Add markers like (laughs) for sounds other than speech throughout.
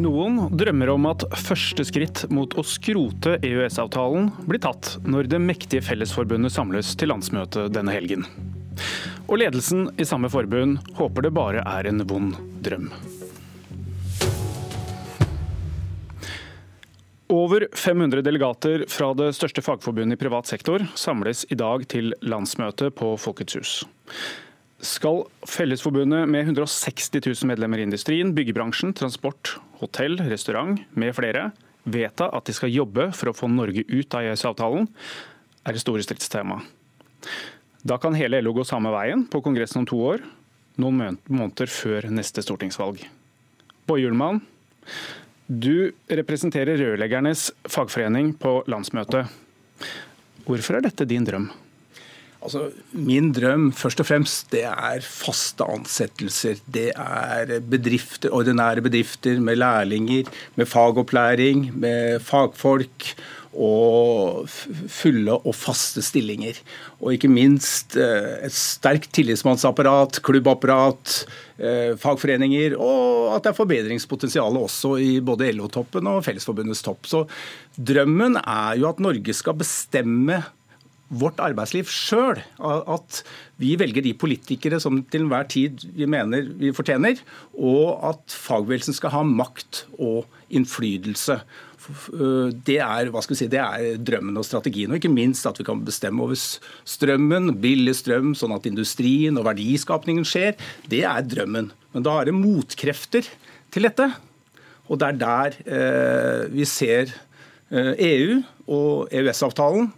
Noen drømmer om at første skritt mot å skrote EØS-avtalen blir tatt når det mektige Fellesforbundet samles til landsmøte denne helgen. Og ledelsen i samme forbund håper det bare er en vond drøm. Over 500 delegater fra det største fagforbundet i privat sektor samles i dag til landsmøte på Folkets hus. Skal Fellesforbundet med 160 000 medlemmer i industrien, byggebransjen, transport, hotell, restaurant med flere vedta at de skal jobbe for å få Norge ut av EØS-avtalen, er det store stridstema. Da kan hele LO gå samme veien på Kongressen om to år, noen måneder før neste stortingsvalg. Boje Hjulmann, du representerer rørleggernes fagforening på landsmøtet. Hvorfor er dette din drøm? Altså, Min drøm først og fremst, det er faste ansettelser. Det er bedrifter, ordinære bedrifter med lærlinger, med fagopplæring, med fagfolk og fulle og faste stillinger. Og ikke minst eh, et sterkt tillitsmannsapparat, klubbapparat, eh, fagforeninger, og at det er forbedringspotensial også i både LO-toppen og Fellesforbundets topp. Så drømmen er jo at Norge skal bestemme vårt arbeidsliv sjøl. At vi velger de politikere som til enhver tid vi mener vi fortjener, og at fagbevegelsen skal ha makt og innflytelse. Øh, det er, si, det er drømmen og strategien. Og ikke minst at vi kan bestemme over strømmen, billig strøm, sånn at industrien og verdiskapningen skjer. Det er drømmen. Men da er det motkrefter til dette. Og det er der eh, vi ser eh, EU og EØS-avtalen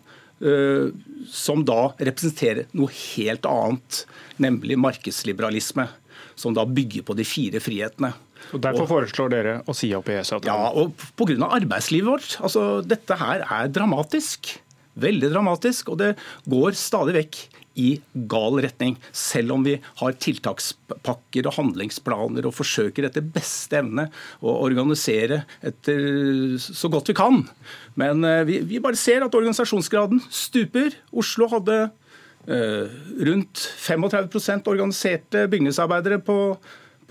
som da representerer noe helt annet, nemlig markedsliberalisme. Som da bygger på de fire frihetene. Og Derfor foreslår dere å si opp EØS-avtalen? Ja, og pga. arbeidslivet vårt. Altså, dette her er dramatisk. Veldig dramatisk. Og det går stadig vekk i gal retning. Selv om vi har tiltakspakker og handlingsplaner og forsøker etter beste evne å organisere etter så godt vi kan. Men eh, vi, vi bare ser at organisasjonsgraden stuper. Oslo hadde eh, rundt 35% organiserte bygningsarbeidere på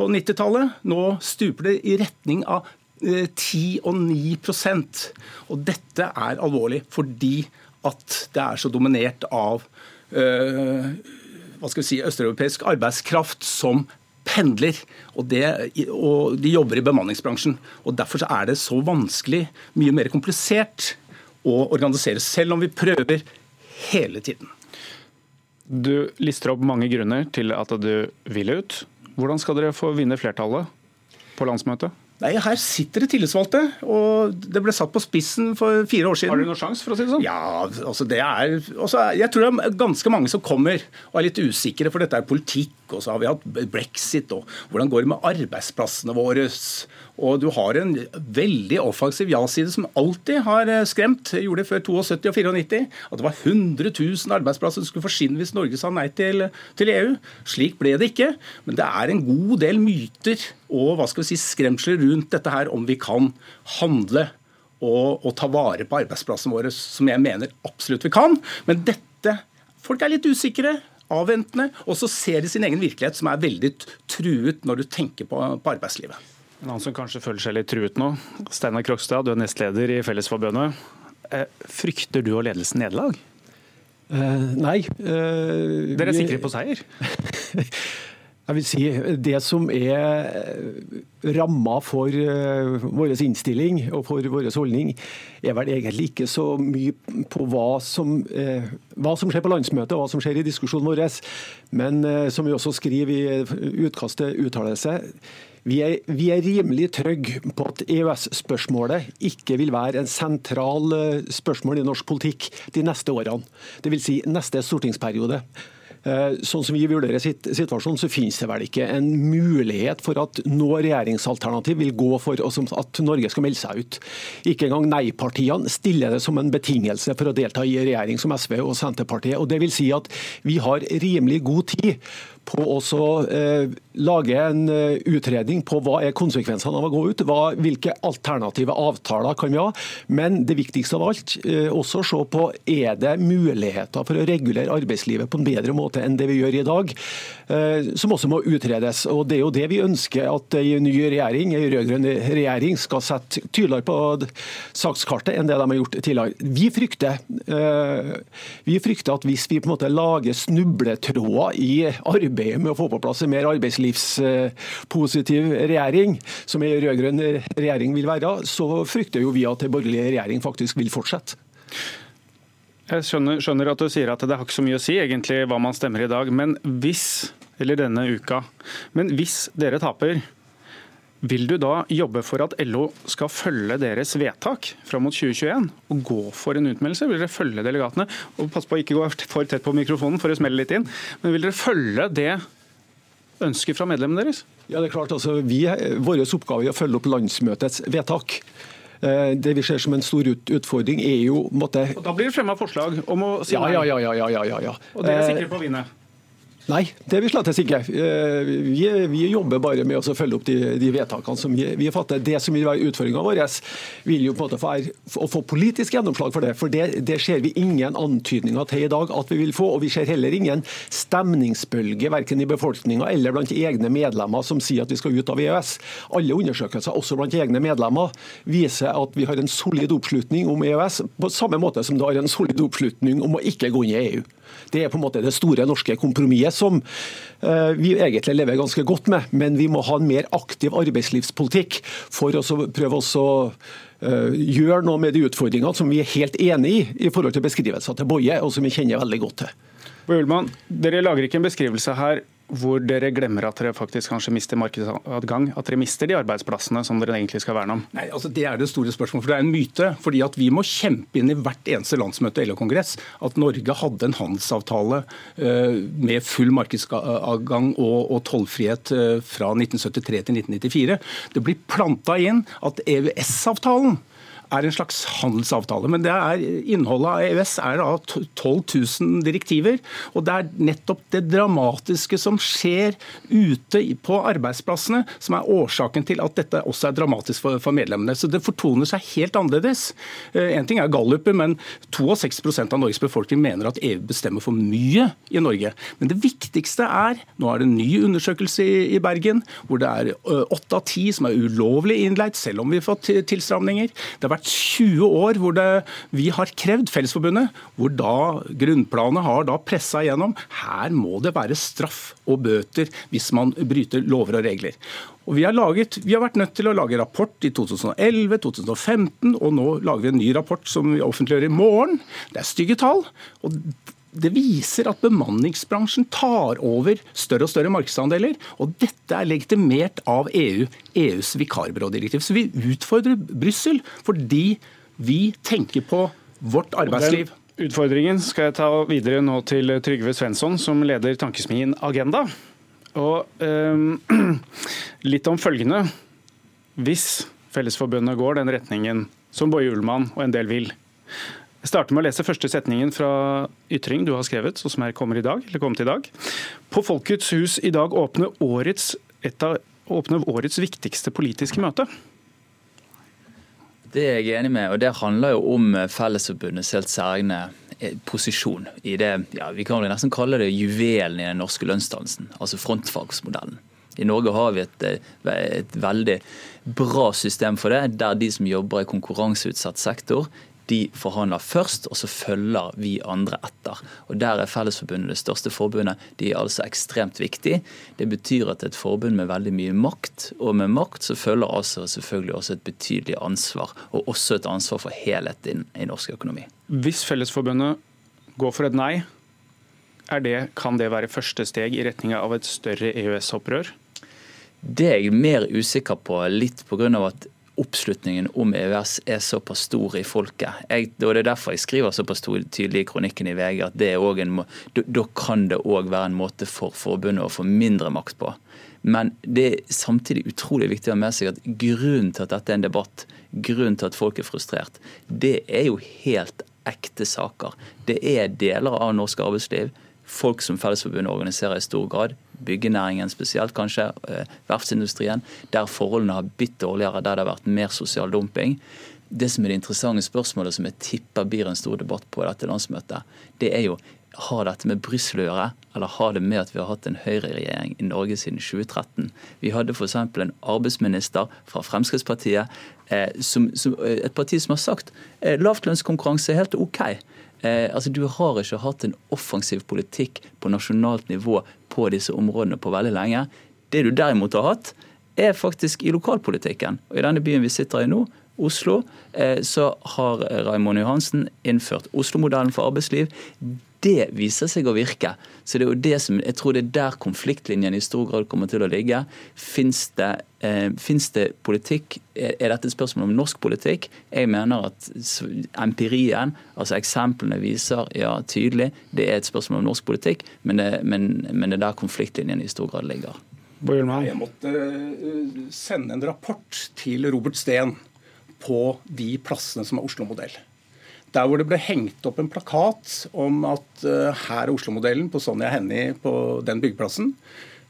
på 90-tallet. Nå stuper det i retning av 10 eh, og 9% Og dette er alvorlig fordi at det er så dominert av hva skal vi si, østeuropeisk arbeidskraft som pendler. Og, det, og, de jobber i bemanningsbransjen. og Derfor er det så vanskelig, mye mer komplisert, å organisere, selv om vi prøver hele tiden. Du lister opp mange grunner til at du vil ut. Hvordan skal dere få vinne flertallet på landsmøtet? Nei, Her sitter det tillitsvalgte, og det ble satt på spissen for fire år siden. Har du noen sjanse, for å si det sånn? Ja, altså det er, altså Jeg tror det er ganske mange som kommer og er litt usikre, for dette er politikk. Og så har vi hatt brexit, og hvordan går det med arbeidsplassene våre? Og du har en veldig offensiv ja-side som alltid har eh, skremt. Jeg gjorde det før 72 og 94. At det var 100 000 arbeidsplasser som skulle forsvinne hvis Norge sa nei til, til EU. Slik ble det ikke. Men det er en god del myter og hva skal vi si, skremsler rundt dette her om vi kan handle og, og ta vare på arbeidsplassene våre, som jeg mener absolutt vi kan. Men dette Folk er litt usikre avventende, og så ser de sin egen virkelighet, som er veldig truet når du tenker på, på arbeidslivet. En annen som kanskje føler seg litt truet nå, Steinar Krokstad, du er nestleder i Fellesforbundet. Eh, frykter du og ledelsen nederlag? Uh, nei. Uh, Dere er sikre på seier? (laughs) Jeg vil si Det som er ramma for vår innstilling og for vår holdning, er vel egentlig ikke så mye på hva som, hva som skjer på landsmøtet og hva som skjer i diskusjonen vår. Men som vi også skriver i utkastet uttalelse, vi er, vi er, rimelig trygge på at EØS-spørsmålet ikke vil være en sentral eh, spørsmål i norsk politikk de neste årene. Dvs. Si neste stortingsperiode. Eh, sånn som vi vurderer situasjonen, så finnes det vel ikke en mulighet for at noe regjeringsalternativ vil gå for at Norge skal melde seg ut. Ikke engang nei-partiene stiller det som en betingelse for å delta i regjering, som SV og Senterpartiet. Og det vil si at Vi har rimelig god tid på å eh, lage en eh, utredning på hva er konsekvensene av å gå ut. Hva, hvilke alternative avtaler kan vi ha. Men det viktigste av alt, eh, også se på er det muligheter for å regulere arbeidslivet på en bedre måte enn det vi gjør i dag. Som også må utredes. Og Det er jo det vi ønsker at en ny regjering, en rød-grønn regjering skal sette tydeligere på sakskartet enn det de har gjort tidligere. Vi frykter, vi frykter at hvis vi på en måte lager snubletråder i arbeidet med å få på plass en mer arbeidslivspositiv regjering, som en rød-grønn regjering vil være, så frykter jo vi at en borgerlig regjering faktisk vil fortsette. Jeg skjønner, skjønner, at du sier at det har ikke så mye å si egentlig hva man stemmer i dag, men hvis, eller denne uka, men hvis dere taper, vil du da jobbe for at LO skal følge deres vedtak fram mot 2021 og gå for en utmeldelse? Vil dere følge delegatene? Og Pass på å ikke gå for tett på mikrofonen for å smelle litt inn. Men vil dere følge det ønsket fra medlemmene deres? Ja, det er klart. Altså, vi, Vår oppgave er å følge opp landsmøtets vedtak. Eh, det vi ser som en stor utfordring, er jo måtte... Og Da blir det fremma forslag om å si nei? Ja, ja, ja. ja, ja, ja. Og dere er sikre på å vinne? Nei, det er vi slett ikke. Eh, vi, vi, jobber bare med å følge opp de, de vedtakene som vi, vi fatter. Det som vil være utfordringa vår, vil jo på en måte være å få politisk gjennomslag for det. For det, det, ser vi ingen antydninger til i dag at vi vil få. Og vi ser heller ingen stemningsbølge verken i befolkninga eller blant egne medlemmer som sier at vi skal ut av EØS. Alle undersøkelser, også blant egne medlemmer, viser at vi har en solid oppslutning om EØS, på samme måte som det har en solid oppslutning om å ikke gå inn i EU. Det er på en måte det store norske kompromisset som eh, vi egentlig lever ganske godt med. Men vi må ha en mer aktiv arbeidslivspolitikk for å prøve å eh, gjøre noe med de utfordringene som vi er helt enig i i forhold til beskrivelser til Boje, og som vi kjenner veldig godt til. Ullmann, dere lager ikke en beskrivelse her hvor dere glemmer at dere faktisk kanskje mister markedsadgang? At dere mister de arbeidsplassene som dere egentlig skal verne om? Nei, altså Det er det store spørsmålet. for Det er en myte. fordi at Vi må kjempe inn i hvert eneste landsmøte eller kongress at Norge hadde en handelsavtale uh, med full markedsadgang og, og tollfrihet uh, fra 1973 til 1994. Det blir planta inn at EØS-avtalen er en slags handelsavtale. Men det er, innholdet av EØS er da 12 000 direktiver. Og det er nettopp det dramatiske som skjer ute på arbeidsplassene, som er årsaken til at dette også er dramatisk for, for medlemmene. Så det fortoner seg helt annerledes. Én en ting er galluper, men 62% av Norges befolkning mener at EU bestemmer for mye i Norge. Men det viktigste er Nå er det en ny undersøkelse i, i Bergen hvor det er åtte av ti som er ulovlig innleid, selv om vi har fått tilstramninger. Det har vært vært 20 år hvor det, vi har krevd Fellesforbundet, hvor da grunnplanet har da pressa igjennom. Her må det være straff og bøter hvis man bryter lover og regler. Og vi har, laget, vi har vært nødt til å lage rapport i 2011, 2015, og nå lager vi en ny rapport som vi offentliggjør i morgen. Det er stygge tall. og det viser at bemanningsbransjen tar over større og større markedsandeler. Og dette er legitimert av EU, EUs vikarbyrådirektiv. Så vi utfordrer Brussel fordi vi tenker på vårt arbeidsliv. Den utfordringen skal jeg ta videre nå til Trygve Svensson, som leder tankesmien Agenda. Og eh, (clears throat) litt om følgende. Hvis Fellesforbundet går den retningen som Boje Ullmann og en del vil, jeg starter med å lese første setningen fra ytring du har skrevet, som her kommer i dag, eller kommet i dag. På Folkets hus i dag åpner årets, et av, åpner årets viktigste politiske møte. Det er jeg enig med, og det handler jo om Fellesforbundets helt særegne eh, posisjon i det ja, vi kan nesten kalle det juvelen i den norske lønnsdannelsen, altså frontfagsmodellen. I Norge har vi et, eh, et, veldig bra system for det, der de som jobber i konkurranseutsatt sektor, de forhandler først, og så følger vi andre etter. Og Der er Fellesforbundet det største forbundet. De er altså ekstremt viktig. Det betyr at et forbund med veldig mye makt, og med makt så følger altså selvfølgelig også et betydelig ansvar, og også et ansvar for helheten i norsk økonomi. Hvis Fellesforbundet går for et nei, det, kan det være første steg i retning av et større EØS-opprør? Det er jeg mer usikker på, litt pga. at oppslutningen om EØS er såpass stor i folket. Jeg, og Det er derfor jeg skriver såpass tydelig i kronikken i VG at en, da kan det òg være en måte for forbundet å få mindre makt på. Men det er samtidig utrolig viktig å ha med seg at grunnen til at dette er en debatt, grunnen til at folk er frustrert, det er jo helt ekte saker. Det er deler av norsk arbeidsliv folk som Fellesforbundet organiserer i stor grad. Byggenæringen spesielt, kanskje. Eh, verftsindustrien. Der forholdene har blitt dårligere, der det har vært mer sosial dumping. Det som er det interessante spørsmålet som jeg tipper blir en stor debatt på dette landsmøtet, det er jo har dette med Brussel å gjøre, eller har det med at vi har hatt en høyreregjering i Norge siden 2013? Vi hadde f.eks. en arbeidsminister fra Fremskrittspartiet, eh, som, som, eh, et parti som har sagt eh, lavtlønnskonkurranse er helt OK. Eh, altså, Du har ikke hatt en offensiv politikk på nasjonalt nivå på disse områdene på veldig lenge. Det du derimot har hatt, er faktisk i lokalpolitikken. Og I denne byen vi sitter i nå, Oslo, eh, så har Raymond Johansen innført Oslo-modellen for arbeidsliv. Det viser seg å virke. Så det er jo det som, Jeg tror det er der konfliktlinjen i stor grad kommer til å ligge. Fins det, eh, det, politikk? Er, er dette et spørsmål om norsk politikk? Jeg mener at empirien, altså eksemplene viser ja, tydelig det er et spørsmål om norsk politikk, men det, men, men det er der konfliktlinjen i stor grad ligger. Jeg måtte eh, sende en rapport til Robert Steen på de plassene som er Oslo-modell. Der hvor det ble hengt opp en plakat om at uh, her er Oslo-modellen på Sonja Hennie på den byggeplassen.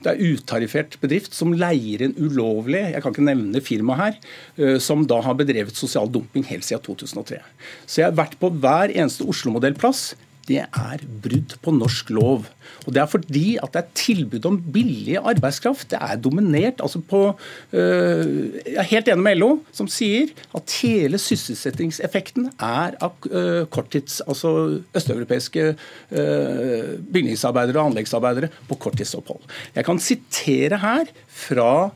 Det er utariffert bedrift som leier en ulovlig jeg kan ikke nevne firma her, uh, som da har bedrevet sosial dumping helt siden 2003. Så jeg har vært på hver eneste Oslo-modellplass det er brudd på norsk lov. Og Det er fordi at det er tilbud om billig arbeidskraft. Det er dominert altså på øh, Jeg er helt enig med LO, som sier at hele sysselsettingseffekten er av øh, korttids... Altså østeuropeiske øh, bygningsarbeidere og anleggsarbeidere på korttidsopphold. Jeg kan sitere her fra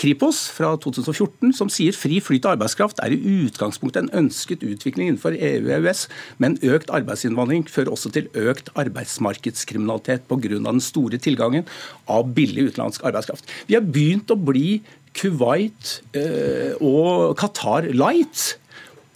Kripos fra 2014 som sier fri flyt av arbeidskraft er i utgangspunktet en ønsket utvikling innenfor EU og EØS, men økt arbeidsinnvandring fører også til økt arbeidsmarkedskriminalitet pga. den store tilgangen av billig utenlandsk arbeidskraft. Vi har begynt å bli Kuwait eh, og Qatar light.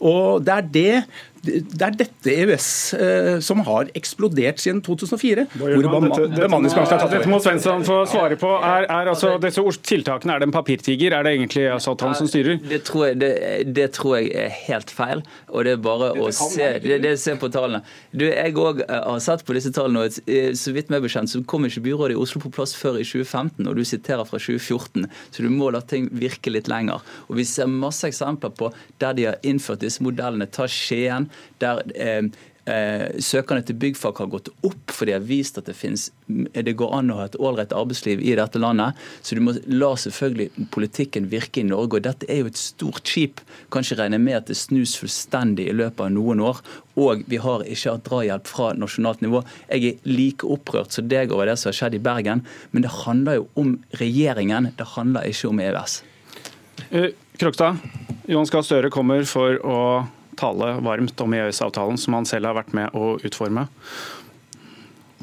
Og det er det det er dette EØS eh, som har eksplodert siden 2004. hvor dette, dette, dette må Svensson få svare på. Er, er altså, disse tiltakene, er det en papirtiger? Er det egentlig EØS-avtalen som styrer? Det tror, jeg, det, det tror, jeg, er helt feil. Og det er bare å se, det, det se på tallene. Du, jeg òg eh, har sett på disse tallene. og eh, Så vidt meg bekjent så kom ikke byrådet i Oslo på plass før i 2015, og du siterer fra 2014. Så du må la ting virke litt lenger. Og Vi ser masse eksempler på der de har innført disse modellene. Ta Skien der eh, eh, søkerne til byggfag har gått opp, for de har vist at det, finnes, det går an å ha et ålreit arbeidsliv i dette landet. Så du må la selvfølgelig politikken virke i Norge. og Dette er jo et stort skip. Kan ikke regne med at det snus fullstendig i løpet av noen år. Og vi har ikke hatt drahjelp fra nasjonalt nivå. Jeg er like opprørt som deg over det som har skjedd i Bergen, men det handler jo om regjeringen, det handler ikke om EØS. Eh, Krokstad, Johan Gahr Støre kommer for å tale varmt om EØS-avtalen, som han selv har vært med å utforme.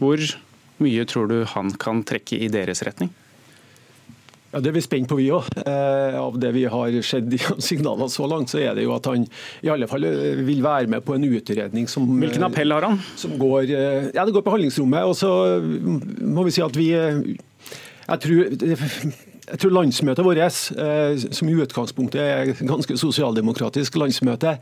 Hvor mye tror du han kan trekke i deres retning? Ja, Det er vi spent på, vi òg. Eh, av det vi har sett i (laughs) signalene så langt, så er det jo at han i alle fall eh, vil være med på en utredning som Hvilken appell har han? Som går, ja, det går på handlingsrommet. Og så må vi si at vi jeg tror jeg tror landsmøtet vårt, eh, som i utgangspunktet er ganske sosialdemokratisk landsmøte,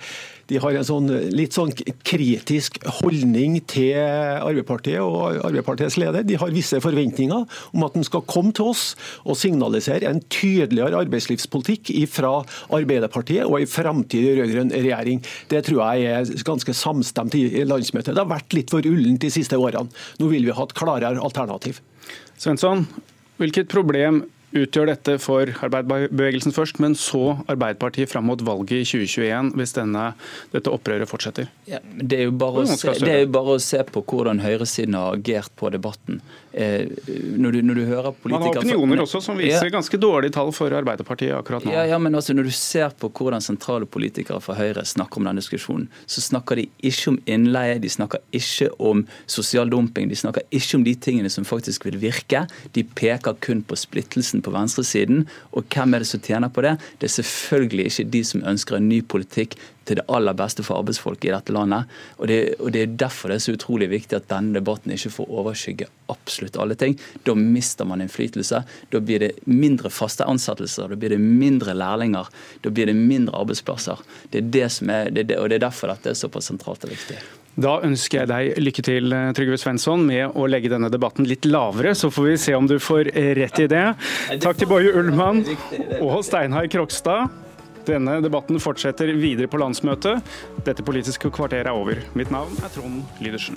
de har en sånn, litt sånn kritisk holdning til Arbeiderpartiet og Arbeiderpartiets leder. De har visse forventninger om at de skal komme til oss og signalisere en tydeligere arbeidslivspolitikk fra Arbeiderpartiet og en framtidig rød-grønn regjering. Det tror jeg er ganske samstemt i landsmøtet. Det har vært litt for ullent de siste årene. Nå vil vi ha et klarere alternativ. Svensson, hvilket problem utgjør dette for arbeiderbevegelsen først, men så Arbeiderpartiet fram mot valget i 2021, hvis denne, dette opprøret fortsetter? Ja, det, er se, det, er jo bare å se, på hvordan høyresiden har agert på debatten. Eh, når, du, når, du, hører politikere... Man har opinioner også som viser ja. ganske dårlige tall for Arbeiderpartiet akkurat nå. Ja, ja men altså, Når du ser på hvordan sentrale politikere fra Høyre snakker om denne diskusjonen, så snakker de ikke om innleie, de snakker ikke om sosial dumping, de snakker ikke om de tingene som faktisk vil virke. De peker kun på splittelsen på venstresiden. Og hvem er det som tjener på det? Det er selvfølgelig ikke de som ønsker en ny politikk til det aller beste for arbeidsfolk i dette landet. Og det, og det er derfor det er så utrolig viktig at denne debatten ikke får overskygge absolutt alle ting. Da mister man innflytelse. Da blir det mindre faste ansettelser, da blir det mindre lærlinger, da blir det mindre arbeidsplasser. Det er det som er, det, og det er derfor dette er såpass sentralt og viktig. Da ønsker jeg deg lykke til, Trygve Svensson, med å legge denne debatten litt lavere. Så får vi se om du får rett i det. Takk til Boje Ullmann og Steinar Krokstad. Denne debatten fortsetter videre på landsmøtet. Dette politiske kvarteret er over. Mitt navn er Trond Lydersen.